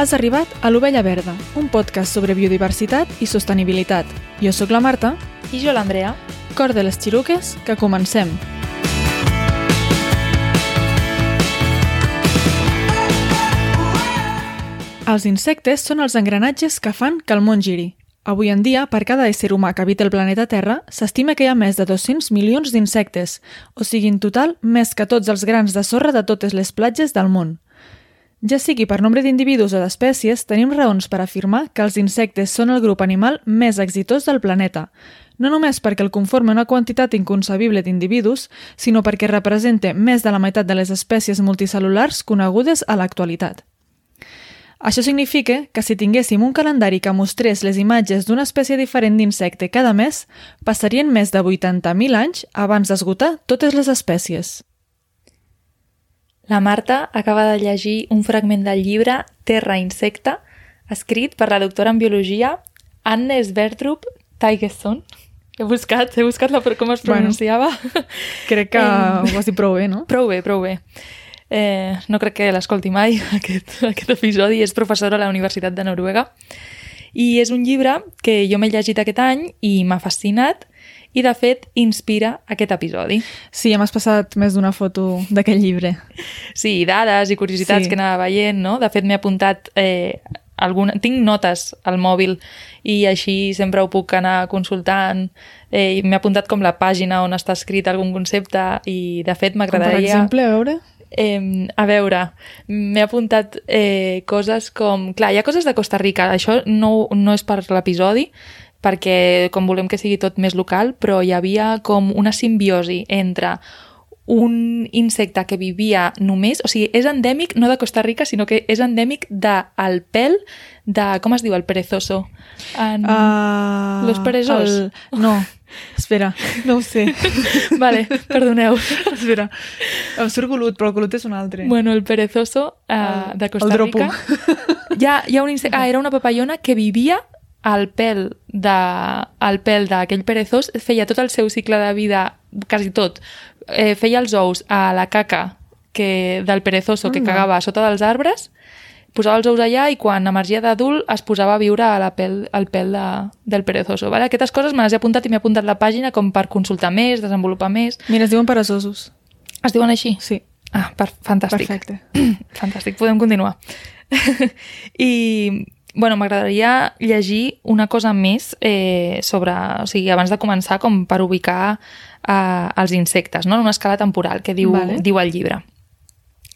Has arribat a l'Ovella Verda, un podcast sobre biodiversitat i sostenibilitat. Jo sóc la Marta. I jo l'Andrea. Cor de les xiruques, que comencem. Els insectes són els engranatges que fan que el món giri. Avui en dia, per cada ésser humà que habita el planeta Terra, s'estima que hi ha més de 200 milions d'insectes, o sigui, en total, més que tots els grans de sorra de totes les platges del món. Ja sigui per nombre d'individus o d'espècies, tenim raons per afirmar que els insectes són el grup animal més exitós del planeta, no només perquè el conforma una quantitat inconcebible d'individus, sinó perquè representa més de la meitat de les espècies multicel·lulars conegudes a l'actualitat. Això significa que si tinguéssim un calendari que mostrés les imatges d'una espècie diferent d'insecte cada mes, passarien més de 80.000 anys abans d'esgotar totes les espècies. La Marta acaba de llegir un fragment del llibre Terra Insecte, escrit per la doctora en biologia Anne Sverdrup Tigerson. He buscat, he buscat la, com es pronunciava. Bueno, crec que ho has dit prou bé, no? Prou bé, prou bé. Eh, no crec que l'escolti mai, aquest, aquest episodi. És professora a la Universitat de Noruega. I és un llibre que jo m'he llegit aquest any i m'ha fascinat i, de fet, inspira aquest episodi. Sí, ja m'has passat més d'una foto d'aquest llibre. Sí, dades i curiositats sí. que anava veient, no? De fet, m'he apuntat... Eh, alguna... Tinc notes al mòbil i així sempre ho puc anar consultant. Eh, M'he apuntat com la pàgina on està escrit algun concepte i, de fet, m'agradaria... Per exemple, a veure... Eh, a veure, m'he apuntat eh, coses com... Clar, hi ha coses de Costa Rica, això no, no és per l'episodi, perquè com volem que sigui tot més local, però hi havia com una simbiosi entre un insecte que vivia només, o sigui, és endèmic no de Costa Rica, sinó que és endèmic del pèl de, com es diu, el perezoso? En... Uh, Los perezosos? El... No, espera, no ho sé. vale, perdoneu. espera, em surt golut, però el golut és un altre. Bueno, el perezoso uh, de Costa el Rica. Hi ha, hi ha un insecte... Ah, era una papallona que vivia al pèl de, al pèl d'aquell perezós, feia tot el seu cicle de vida, quasi tot, eh, feia els ous a la caca que, del perezoso que cagava a sota dels arbres, posava els ous allà i quan emergia d'adult es posava a viure a la pèl, al pèl de, del perezoso. Vale? Aquestes coses me les he apuntat i m'he apuntat la pàgina com per consultar més, desenvolupar més. Mira, es diuen perezosos. Es diuen així? Sí. Ah, per, fantàstic. Perfecte. Fantàstic, podem continuar. I, bueno, m'agradaria llegir una cosa més eh, sobre, o sigui, abans de començar, com per ubicar eh, els insectes, no? en una escala temporal, que diu, Vale. diu el llibre.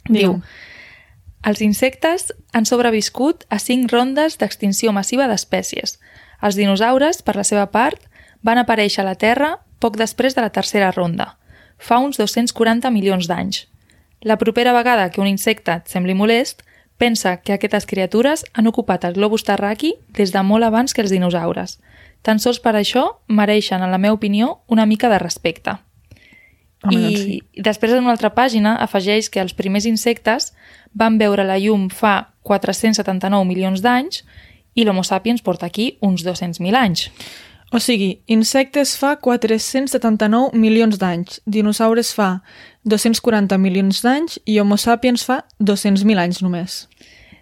Diu. Diu, els insectes han sobreviscut a cinc rondes d'extinció massiva d'espècies. Els dinosaures, per la seva part, van aparèixer a la Terra poc després de la tercera ronda, fa uns 240 milions d'anys. La propera vegada que un insecte et sembli molest, pensa que aquestes criatures han ocupat el globus terraqui des de molt abans que els dinosaures. Tan sols per això mereixen, en la meva opinió, una mica de respecte. Home, I doncs sí. després en una altra pàgina afegeix que els primers insectes van veure la llum fa 479 milions d'anys i l'Homo sapiens porta aquí uns 200.000 anys. O sigui, insectes fa 479 milions d'anys, dinosaures fa 240 milions d'anys i Homo sapiens fa 200.000 anys només.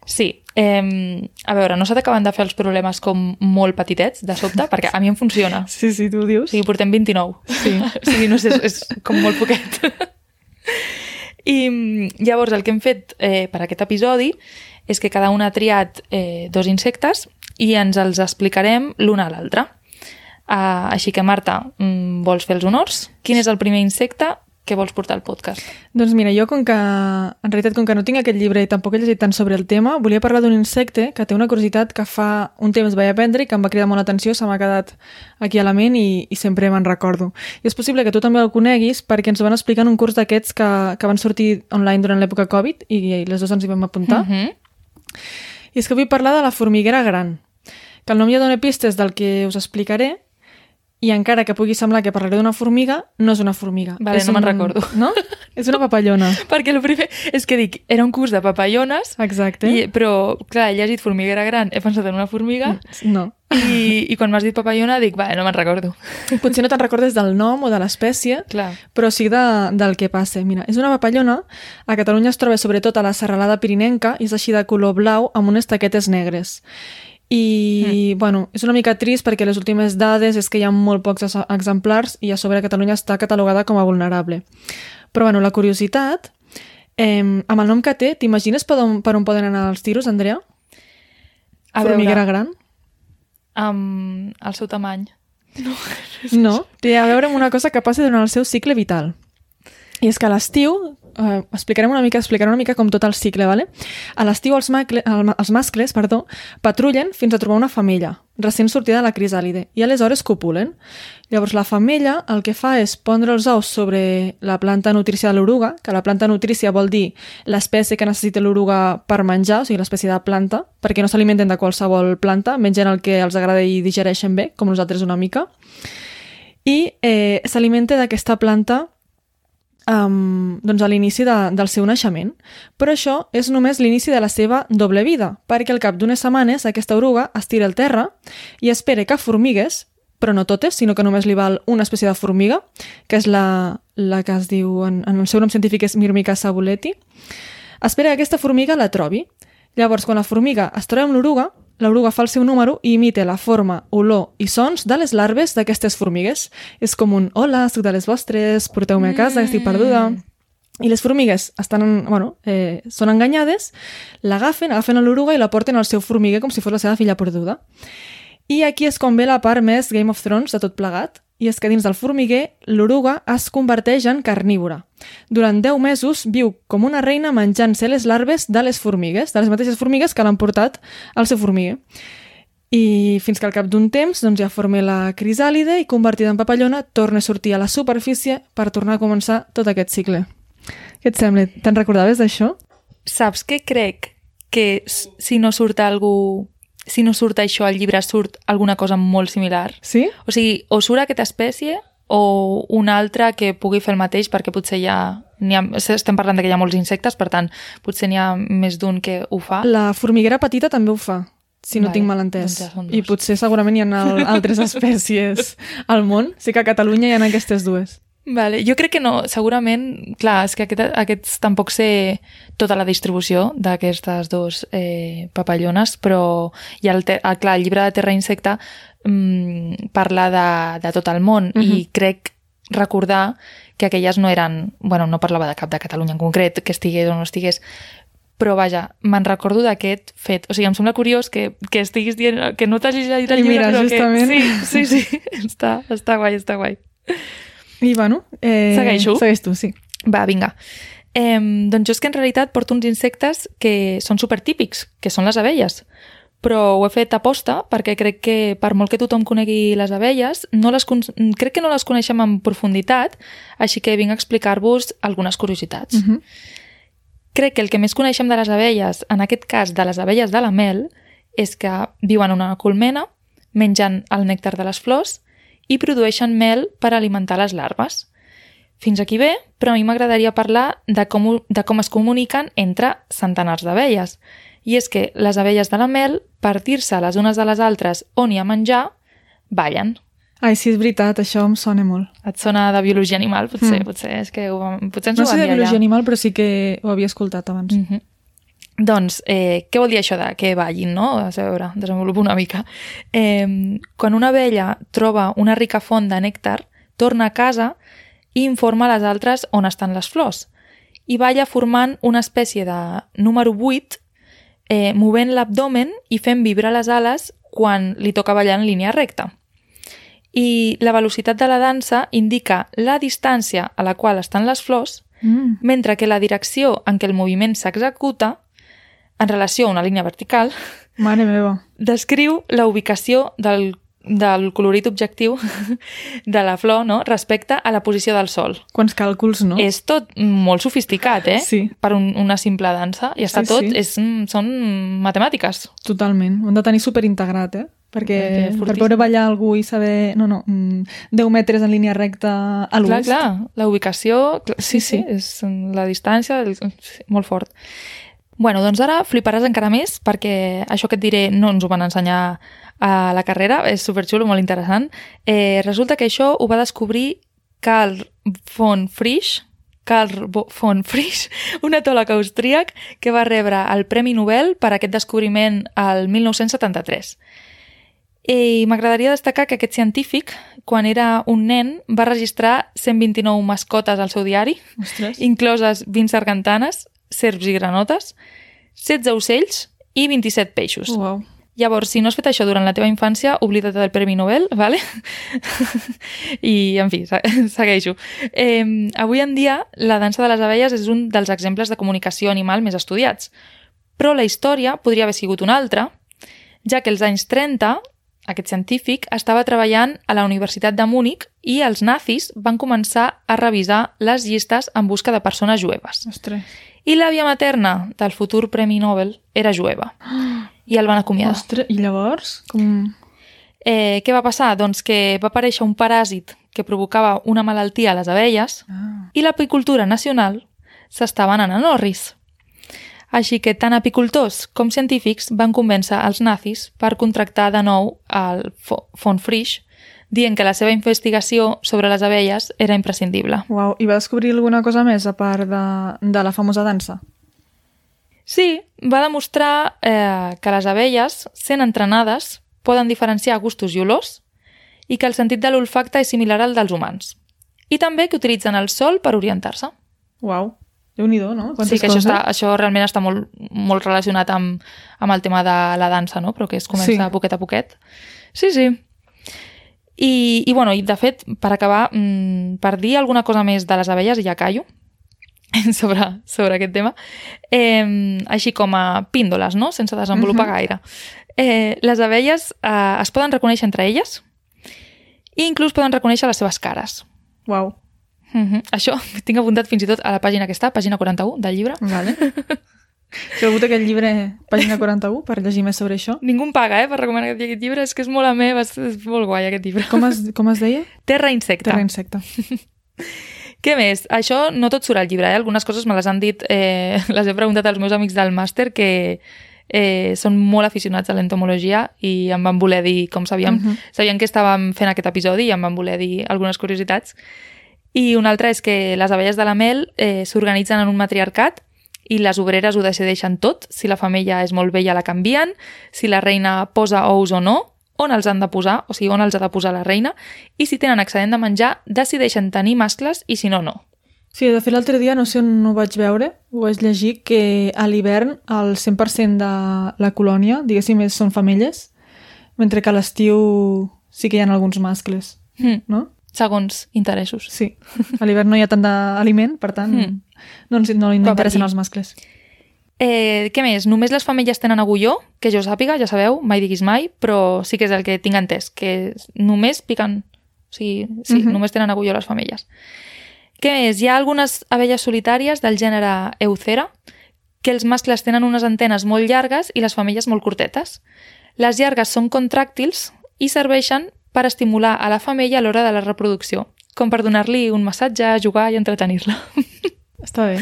Sí, eh, a veure, no s'ha d'acabar de fer els problemes com molt petitets, de sobte, perquè a mi em funciona. Sí, sí, tu ho dius. O sigui, portem 29. Sí. o sigui, no sé, és, és com molt poquet. I mm, llavors el que hem fet eh, per aquest episodi és que cada un ha triat eh, dos insectes i ens els explicarem l'un a l'altre. Uh, així que, Marta, mm, vols fer els honors? Quin és el primer insecte que vols portar al podcast? Doncs mira, jo com que, en realitat, com que no tinc aquest llibre i tampoc he llegit tant sobre el tema, volia parlar d'un insecte que té una curiositat que fa un temps vaig aprendre i que em va cridar molt l'atenció, se m'ha quedat aquí a la ment i, i sempre me'n recordo. I és possible que tu també el coneguis perquè ens van explicar en un curs d'aquests que, que van sortir online durant l'època Covid i, i les dues ens hi vam apuntar. Uh -huh. I és que vull parlar de la formiguera gran, que el nom ja dona pistes del que us explicaré, i encara que pugui semblar que parlaré d'una formiga, no és una formiga. Vale, és no me'n un- recordo. No? És una papallona. Perquè el primer... És que dic, era un curs de papallones, Exacte. i, però, clar, he llegit formiguera gran, he pensat en una formiga, No. I, i quan m'has dit papallona dic, va, no me'n recordo. Potser no te'n recordes del nom o de l'espècie, però sí de, del que passa. Mira, és una papallona, a Catalunya es troba sobretot a la serralada pirinenca i és així de color blau amb unes taquetes negres. I, mm. bueno, és una mica trist perquè les últimes dades és que hi ha molt pocs ex- exemplars i a sobre Catalunya està catalogada com a vulnerable. Però, bueno, la curiositat, eh, amb el nom que té, t'imagines per, on, per on poden anar els tiros, Andrea? A Formiguera veure, gran? amb el seu tamany. No, té a veure amb una cosa que passa durant el seu cicle vital. I és que a l'estiu, eh, explicarem una mica, explicarem una mica com tot el cicle, vale? A l'estiu els, macle, el, els mascles perdó, patrullen fins a trobar una femella, recent sortida de la crisàlide, i aleshores copulen. Llavors la femella el que fa és pondre els ous sobre la planta nutrícia de l'oruga, que la planta nutrícia vol dir l'espècie que necessita l'oruga per menjar, o sigui l'espècie de planta, perquè no s'alimenten de qualsevol planta, mengen el que els agrada i digereixen bé, com nosaltres una mica, i eh, s'alimenta d'aquesta planta um, doncs a l'inici de, del seu naixement. Però això és només l'inici de la seva doble vida, perquè al cap d'unes setmanes aquesta oruga es tira al terra i espera que formigues, però no totes, sinó que només li val una espècie de formiga, que és la, la que es diu, en, en el seu nom científic és Myrmica sabuleti, espera que aquesta formiga la trobi. Llavors, quan la formiga es troba amb l'oruga, l'oruga fa el seu número i imita la forma, olor i sons de les larves d'aquestes formigues. És com un hola, soc de les vostres, porteu-me a casa, estic perduda... I les formigues estan, bueno, eh, són enganyades, l'agafen, agafen a l'oruga i la porten al seu formiguer com si fos la seva filla perduda. I aquí és com ve la part més Game of Thrones de tot plegat, i és que dins del formiguer l'oruga es converteix en carnívora. Durant 10 mesos viu com una reina menjant-se les larves de les formigues, de les mateixes formigues que l'han portat al seu formiguer. I fins que al cap d'un temps doncs, ja forma la crisàlide i convertida en papallona torna a sortir a la superfície per tornar a començar tot aquest cicle. Què et sembla? Te'n recordaves d'això? Saps que crec que si no surt algú... Si no surt això al llibre, surt alguna cosa molt similar? Sí? O sigui, o surt aquesta espècie o una altra que pugui fer el mateix perquè potser hi ha... Hi ha estem parlant de que hi ha molts insectes, per tant, potser n'hi ha més d'un que ho fa. La formiguera petita també ho fa, si no Vale, tinc mal entès. doncs ja I potser segurament hi ha al- altres espècies al món. Sí que a Catalunya hi ha aquestes dues. Vale. Jo crec que no, segurament, clar, és que aquest, aquests tampoc sé tota la distribució d'aquestes dos eh, papallones, però hi ha el, te, el, clar, el llibre de Terra Insecta mm, parla de, de tot el món uh -huh. i crec recordar que aquelles no eren, bueno, no parlava de cap de Catalunya en concret, que estigués o no estigués, però vaja, me'n recordo d'aquest fet. O sigui, em sembla curiós que, que estiguis dient que no t'hagis llegit el I llibre, mira, però justament. que... Sí, sí, sí, està, està guai, està guai. I bueno... Eh, Segueixo? Segueix tu, sí. Va, vinga. Eh, doncs jo és que en realitat porto uns insectes que són supertípics, que són les abelles. Però ho he fet a posta perquè crec que per molt que tothom conegui les abelles, no les con crec que no les coneixem en profunditat, així que vinc a explicar-vos algunes curiositats. Uh -huh. Crec que el que més coneixem de les abelles, en aquest cas de les abelles de la mel, és que viuen en una colmena, mengen el nèctar de les flors i produeixen mel per alimentar les larves. Fins aquí bé, però a mi m'agradaria parlar de com, de com es comuniquen entre centenars d'abelles. I és que les abelles de la mel, per dir-se les unes de les altres on hi ha menjar, ballen. Ai, sí, és veritat, això em sona molt. Et sona de biologia animal, potser, Mm. potser, és que ho, potser ens No ho sé de dir allà. biologia animal, però sí que ho havia escoltat abans. Mm -hmm. Doncs, eh, què vol dir això de que ballin, no? A veure, desenvolupo una mica. Eh, quan una abella troba una rica font de nèctar, torna a casa i informa a les altres on estan les flors. I balla formant una espècie de número 8, eh, movent l'abdomen i fent vibrar les ales quan li toca ballar en línia recta. I la velocitat de la dansa indica la distància a la qual estan les flors Mm. mentre que la direcció en què el moviment s'executa, en relació a una línia vertical, Mare meva. descriu la ubicació del, del colorit objectiu de la flor no? respecte a la posició del sol. Quants càlculs, no? És tot molt sofisticat, eh? Sí. Per un, una simple dansa. I està Sí, tot... sí. És, mm, són matemàtiques. Totalment. Ho hem de tenir superintegrat, eh? Perquè és per veure ballar algú i saber... No, no, mm, 10 metres en línia recta a Clar, l'oest. clar, la ubicació, cl- sí, sí, Sí, sí, és la distància, sí, molt fort. Bueno, doncs ara fliparàs encara més perquè això que et diré no ens ho van ensenyar a la carrera, és superxulo, molt interessant. Eh, resulta que això ho va descobrir Karl von Frisch, Karl von Frisch, un etòleg austríac que va rebre el Premi Nobel per aquest descobriment al 1973. I m'agradaria destacar que aquest científic, quan era un nen, va registrar 129 mascotes al seu diari, Ostres. incloses 20 sargantanes, serps i granotes, 16 ocells i 27 peixos. Uau. Llavors, si no has fet això durant la teva infància, oblida't del Premi Nobel, vale? I, en fi, se- segueixo. Eh, avui en dia, la dansa de les abelles és un dels exemples de comunicació animal més estudiats. Però la història podria haver sigut una altra, ja que als anys 30 aquest científic estava treballant a la Universitat de Múnich i els nazis van començar a revisar les llistes en busca de persones jueves. Ostres. I l'àvia materna del futur Premi Nobel era jueva. I el van acomiadar. Ostres. I llavors? Com... Eh, què va passar? Doncs que va aparèixer un paràsit que provocava una malaltia a les abelles Ah. i l'apicultura nacional s'estava anant en orris. Així que tant apicultors com científics van convèncer els nazis per contractar de nou el Von Frisch, dient que la seva investigació sobre les abelles era imprescindible. Uau. I va descobrir alguna cosa més a part de, de la famosa dansa? Sí, va demostrar eh, que les abelles, sent entrenades, poden diferenciar gustos i olors i que el sentit de l'olfacte és similar al dels humans. I també que utilitzen el sol per orientar-se. Uau. Déu-n'hi-do, no? sí, que això, està, això realment està molt, molt relacionat amb, amb el tema de la dansa, no? però que es comença sí. poquet a poquet. Sí, sí. I, i, bueno, i de fet, per acabar, mmm, per dir alguna cosa més de les abelles, ja callo, sobre, sobre aquest tema, eh, així com a píndoles, no? sense desenvolupar uh -huh. gaire. Eh, les abelles eh, es poden reconèixer entre elles i inclús poden reconèixer les seves cares. Uau. Uh -huh. Això tinc apuntat fins i tot a la pàgina que està, pàgina 41 del llibre. Vale. Si algú té aquest llibre, pàgina 41, per llegir més sobre això. Ningú em paga, eh, per recomanar aquest, aquest llibre. És que és molt amè, és, és molt guai, aquest llibre. Com es, com es deia? Terra Insecta. Terra insecte. Què més? Això no tot surt al llibre, eh? Algunes coses me les han dit, eh, les he preguntat als meus amics del màster que eh, són molt aficionats a l'entomologia i em van voler dir, com sabíem, uh Mhm. -huh. sabien que estàvem fent aquest episodi i em van voler dir algunes curiositats. I una altra és que les abelles de la mel eh, s'organitzen en un matriarcat i les obreres ho decideixen tot, si la femella és molt vella la canvien, si la reina posa ous o no, on els han de posar, o sigui, on els ha de posar la reina, i si tenen excedent de menjar, decideixen tenir mascles i si no, no. Sí, de fet l'altre dia, no sé on ho vaig veure, ho vaig llegir, que a l'hivern el 100% de la colònia, diguéssim, és- són femelles, mentre que a l'estiu sí que hi ha alguns mascles, Mm. no? Segons interessos. Sí, a l'hivern no hi ha tant d'aliment, per tant, Mm. no, no, no Per interessen els mascles. Eh, què més? Només les femelles tenen agulló, que jo sàpiga, ja sabeu, mai diguis mai, però sí que és el que tinc entès, que només piquen... O sigui, sí, Mhm. només tenen agulló les femelles. Què més? Hi ha algunes abelles solitàries del gènere Eucera, que els mascles tenen unes antenes molt llargues i les femelles molt curtetes. Les llargues són contràctils i serveixen per estimular a la femella a l'hora de la reproducció, com per donar-li un massatge, jugar i entretenir-la. Està bé.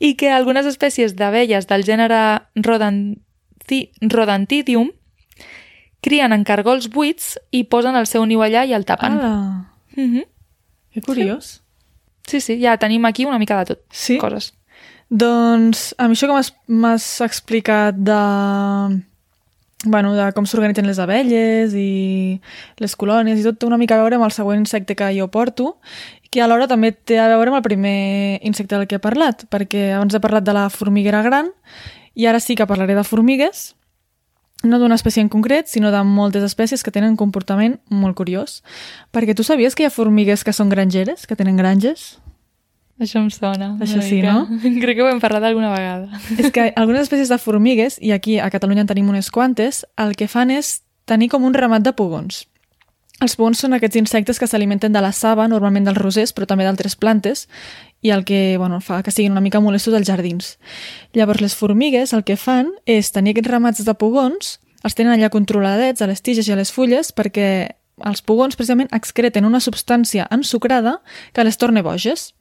i que algunes espècies d'abelles del gènere Rodanthi Rodantidium crien en cargols buits i posen el seu niu allà i el tapen. Ala, Mm -hmm. que curiós. Sí, sí, ja tenim aquí una mica de tot. Sí. Coses. Doncs, amb això que m'has explicat de, bueno, de com s'organitzen les abelles i les colònies i tot, té una mica a veure amb el següent insecte que jo porto, que alhora també té a veure amb el primer insecte del que he parlat, perquè abans he parlat de la formiguera gran i ara sí que parlaré de formigues, no d'una espècie en concret, sinó de moltes espècies que tenen un comportament molt curiós. Perquè tu sabies que hi ha formigues que són grangeres, que tenen granges? Això em sona. Això sí, mica. no? Crec que ho hem parlat alguna vegada. És que algunes espècies de formigues, i aquí a Catalunya en tenim unes quantes, el que fan és tenir com un ramat de pugons. Els pugons són aquests insectes que s'alimenten de la saba, normalment dels rosers, però també d'altres plantes, i el que bueno, fa que siguin una mica molestos als jardins. Llavors, les formigues el que fan és tenir aquests ramats de pugons, els tenen allà controladets a les tiges i a les fulles perquè els pugons precisament excreten una substància ensucrada que les torna boges.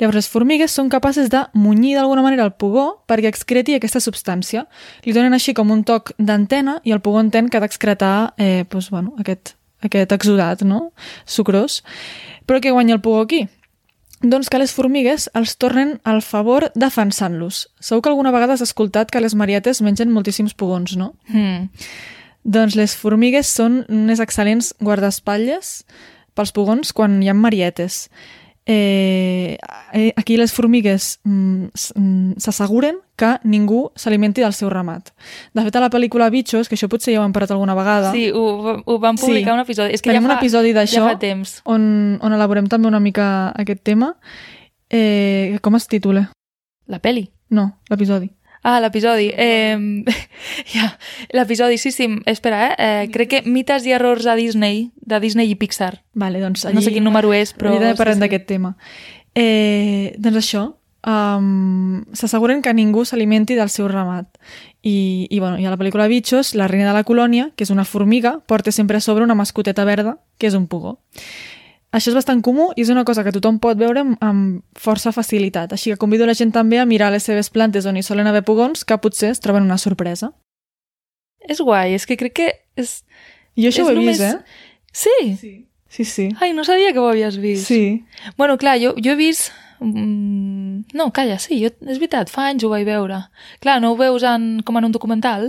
Llavors, les formigues són capaces de munyir d'alguna manera el pugó perquè excreti aquesta substància. Li donen així com un toc d'antena i el pugó entén que ha d'excretar eh, doncs, bueno, aquest, aquest exudat no? sucrós. Però què guanya el pugó aquí? Doncs que les formigues els tornen al favor defensant-los. Segur que alguna vegada has escoltat que les marietes mengen moltíssims pugons, no? Mm. Doncs les formigues són unes excel·lents guardaespatlles pels pugons quan hi ha marietes. Eh, eh, aquí les formigues mm, mm, s'asseguren que ningú s'alimenti del seu ramat. De fet, a la pel·lícula Bichos, que això potser ja ho hem parlat alguna vegada, Sí, ho, ho van publicar Sí. un episodi. És que tenim ja fa, un episodi d'això Ja fa temps. on, on elaborem també una mica aquest tema. Eh, com es titula? La peli. No, l'episodi. Ah, l'episodi. Eh, ja, l'episodi, sí, sí. Espera, eh? eh? Crec que mites i errors a Disney, de Disney i Pixar. Vale, doncs allí, no sé quin número és, però... també parlem sí, sí. d'aquest tema. Eh, doncs això, um, s'asseguren que ningú s'alimenti del seu ramat. I, i, bueno, i a la pel·lícula Bichos, la reina de la colònia, que és una formiga, porta sempre a sobre una mascoteta verda, que és un pugó. Això és bastant comú i és una cosa que tothom pot veure amb, amb força facilitat. Així que convido la gent també a mirar les seves plantes on hi solen haver pugons, que potser es troben una sorpresa. És guai, és que crec que és... Jo això És ho he només- vist, eh? Sí? Sí. Sí, sí. Ai, no sabia que ho havies vist. Sí. Bueno, clar, jo, jo he vist... Mm, no, calla, sí, jo, és veritat, fa anys ho vaig veure. Clar, no ho veus en, com en un documental,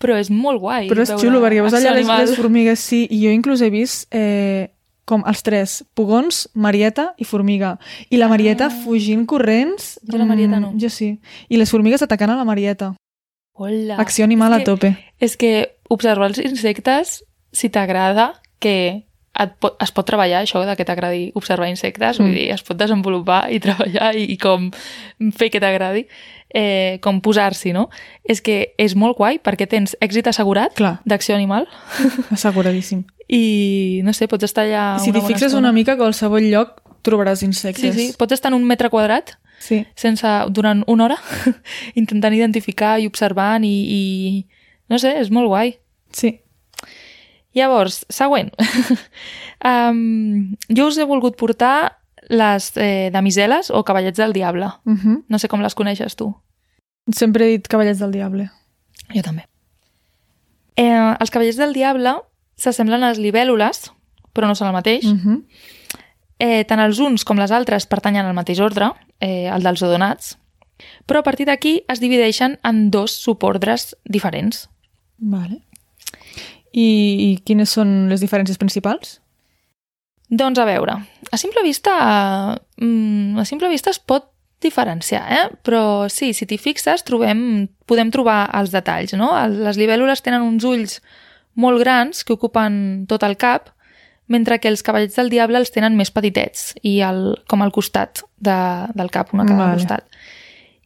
però és molt guai. Però és xulo, perquè veus allà les, les formigues, sí, i jo inclús he vist eh, com els tres, pugons, Marieta i formiga. I la Marieta Ah. fugint corrents... Jo la Marieta no. mm, Jo sí. I les formigues atacant a la Marieta. Hola. Acció animal És a que- tope. És que observar els insectes, si t'agrada, que et pot, es pot treballar això de que t'agradi observar insectes, mm. vull dir, es pot desenvolupar i treballar i, i com fer que t'agradi, eh, com posar-s'hi, no? És que és molt guai perquè tens èxit assegurat d'acció animal asseguradíssim. i, no sé, pots estar allà I si t'hi fixes estona. una mica, a qualsevol lloc trobaràs Sí, insectes. sí, pots estar en un metre quadrat sí. sense, durant una hora intentant identificar i observant i, i no sé, és molt guai. sí. Llavors, següent. um, jo us he volgut portar les eh, damiseles o cavallets del diable. Uh -huh. No sé com les coneixes tu. Sempre he dit cavallets del diable. Jo també. Eh, els cavallets del diable s'assemblen a les libèl·lules, però no són el mateix. Uh -huh. Eh, tant els uns com les altres pertanyen al mateix ordre, eh, el dels odonats, però a partir d'aquí es divideixen en dos subordres diferents. Vale. I, I quines són les diferències principals? Doncs a veure, a simple vista, mm, a simple vista es pot diferenciar, eh? però sí, si t'hi fixes trobem, podem trobar els detalls. No? Les libèl·lules tenen uns ulls molt grans que ocupen tot el cap, mentre que els cavallets del diable els tenen més petitets i el, com al costat de, del cap, una cada Vale. costat.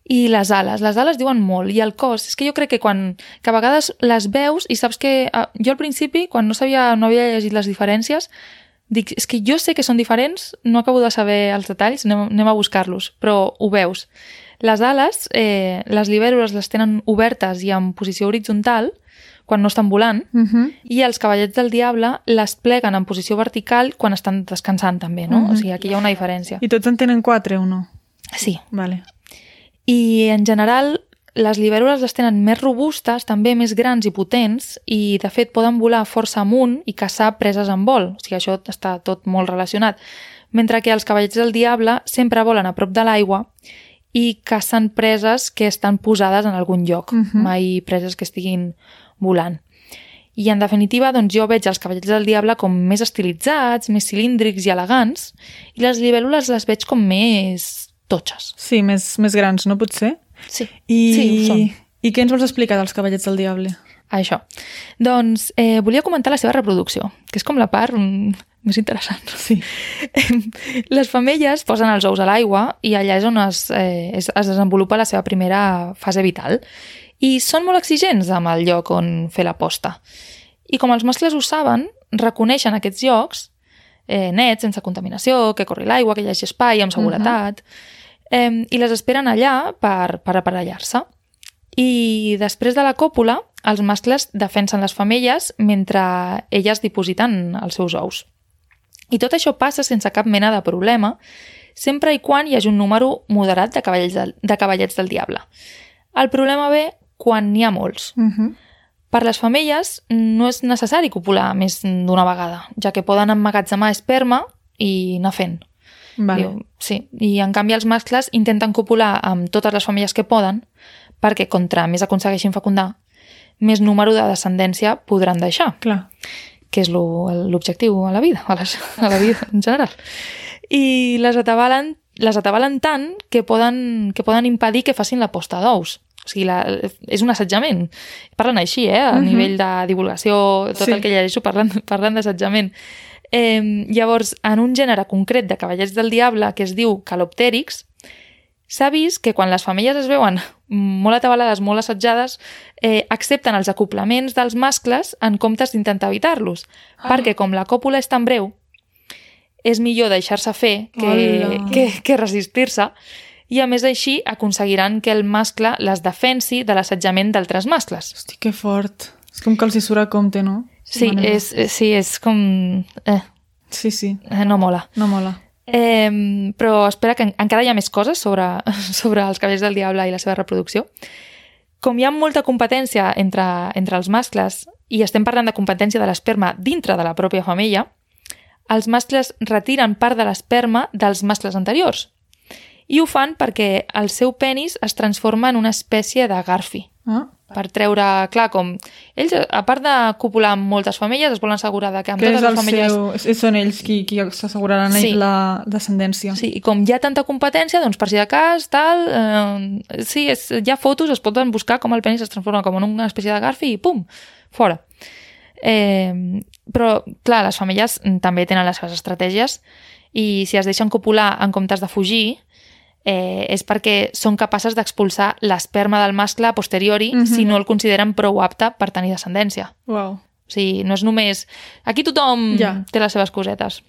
I les ales, les ales diuen molt, i el cos, és que jo crec que quan, que a vegades les veus i saps que, eh, jo al principi, quan no sabia, no havia llegit les diferències, dic, és que jo sé que són diferents, no acabo de saber els detalls, anem, anem a buscar-los, però ho veus. Les ales, eh, les libèl·lules les tenen obertes i en posició horitzontal, quan no estan volant, Uh -huh. i els cavallets del diable les pleguen en posició vertical quan estan descansant també, no? Mhm. O sigui, aquí hi ha una diferència. I tots en tenen quatre o no? Sí. Vale. I en general les libèl·lules les tenen més robustes, també més grans i potents, i de fet poden volar força amunt i caçar preses en vol. O sigui, això està tot molt relacionat. Mentre que els cavallets del diable sempre volen a prop de l'aigua i cacen preses que estan posades en algun lloc, Mhm. mai preses que estiguin volant. I en definitiva, doncs jo veig els cavallets del diable com més estilitzats, més cilíndrics i elegants, i les libèl·lules les veig com més totxes. Sí, més, més grans, no pot ser? Sí. I, Sí, ho són. I què ens vols explicar dels cavallets del diable? Això. Doncs eh, volia comentar la seva reproducció, que és com la part mm, més interessant. Sí. Les femelles posen els ous a l'aigua i allà és on es, eh, es, es desenvolupa la seva primera fase vital. I són molt exigents amb el lloc on fer la posta. I com els mascles ho saben, reconeixen aquests llocs eh, nets, sense contaminació, que corri l'aigua, que hi hagi espai, amb seguretat, eh, i les esperen allà per, per aparellar-se. I després de la còpula, els mascles defensen les femelles mentre elles dipositen els seus ous. I tot això passa sense cap mena de problema sempre i quan hi hagi un número moderat de cavallets del, de cavallets del diable. El problema ve quan n'hi ha molts. Uh -huh. Per les femelles no és necessari copular més d'una vegada, ja que poden emmagatzemar esperma i anar fent. Vale. Diu, sí, i en canvi els mascles intenten copular amb totes les famílies que poden perquè contra més aconsegueixin fecundar, més número de descendència podran deixar, Clar. que és lo- l'objectiu a la vida, a, les, a la vida en general. I les atabalen, les atabalen tant que poden, que poden impedir que facin la posta d'ous. O sigui, la, és un assetjament. Parlen així, eh? A Mhm. nivell de divulgació, tot Sí. el que llegeixo parlant, parlant d'assetjament. Eh, llavors, en un gènere concret de cavallets del diable que es diu Caloptèrix, s'ha vist que quan les femelles es veuen molt atabalades, molt assetjades, eh, accepten els acoplaments dels mascles en comptes d'intentar evitar-los. Ah. Perquè com la còpula és tan breu, és millor deixar-se fer que, Hola. que, que resistir-se i a més així aconseguiran que el mascle les defensi de l'assetjament d'altres mascles. Hosti, que fort. És com que els hi surt a compte, no? Sí, Manera. és, eh, sí, és com... Eh, Sí, sí. eh, no mola. No mola. Eh, però espera que en- encara hi ha més coses sobre, sobre els cabells del diable i la seva reproducció. Com hi ha molta competència entre, entre els mascles, i estem parlant de competència de l'esperma dintre de la pròpia femella, els mascles retiren part de l'esperma dels mascles anteriors. I ho fan perquè el seu penis es transforma en una espècie de garfi. Ah, Per treure, clar, com... Ells, a part de copular amb moltes femelles, es volen assegurar de que amb que totes les femelles... seu... és- Són ells qui, qui s'asseguraran Sí. la descendència. Sí, i com hi ha tanta competència, doncs per si de cas, tal... Eh, sí, és, hi ha fotos, es poden buscar com el penis es transforma com en una espècie de garfi i pum, fora. Eh, però, clar, les femelles també tenen les seves estratègies i si es deixen copular en comptes de fugir, eh, és perquè són capaces d'expulsar l'esperma del mascle a posteriori Mhm. si no el consideren prou apte per tenir descendència. Uau. O sigui, no és només... Aquí tothom Ja. té les seves cosetes.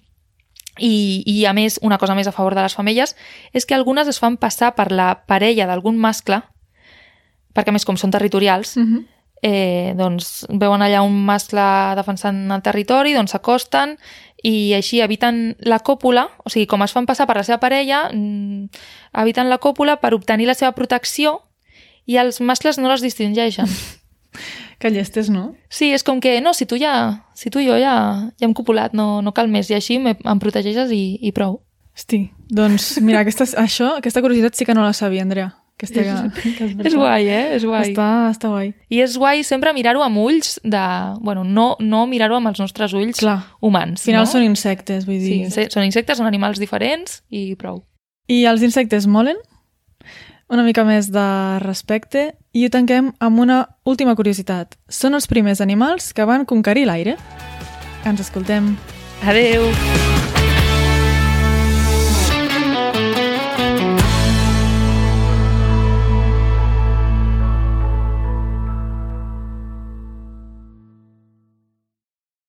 I, I, a més, una cosa més a favor de les femelles és que algunes es fan passar per la parella d'algun mascle, perquè més, com són territorials, Uh -huh. eh, doncs veuen allà un mascle defensant el territori, doncs s'acosten i així eviten la còpula, o sigui, com es fan passar per la seva parella, mm, eviten la còpula per obtenir la seva protecció i els mascles no les distingeixen. Que llestes, no? Sí, és com que, no, si tu ja, si tu i jo ja, ja hem copulat, no, no cal més, i així me, em protegeixes i, i prou. Hosti, doncs mira, aquesta, això, aquesta curiositat sí que no la sabia, Andrea. Que, que és, És guai, eh? És guai. Està, està guai. I és guai sempre mirar-ho amb ulls de... Bueno, no, no mirar-ho amb els nostres ulls Clar. humans. Al final no? són insectes, vull Sí, dir. inse- són insectes, són animals diferents i prou. I els insectes molen? Una mica més de respecte i ho tanquem amb una última curiositat. Són els primers animals que van conquerir l'aire. Ens escoltem. Adeu!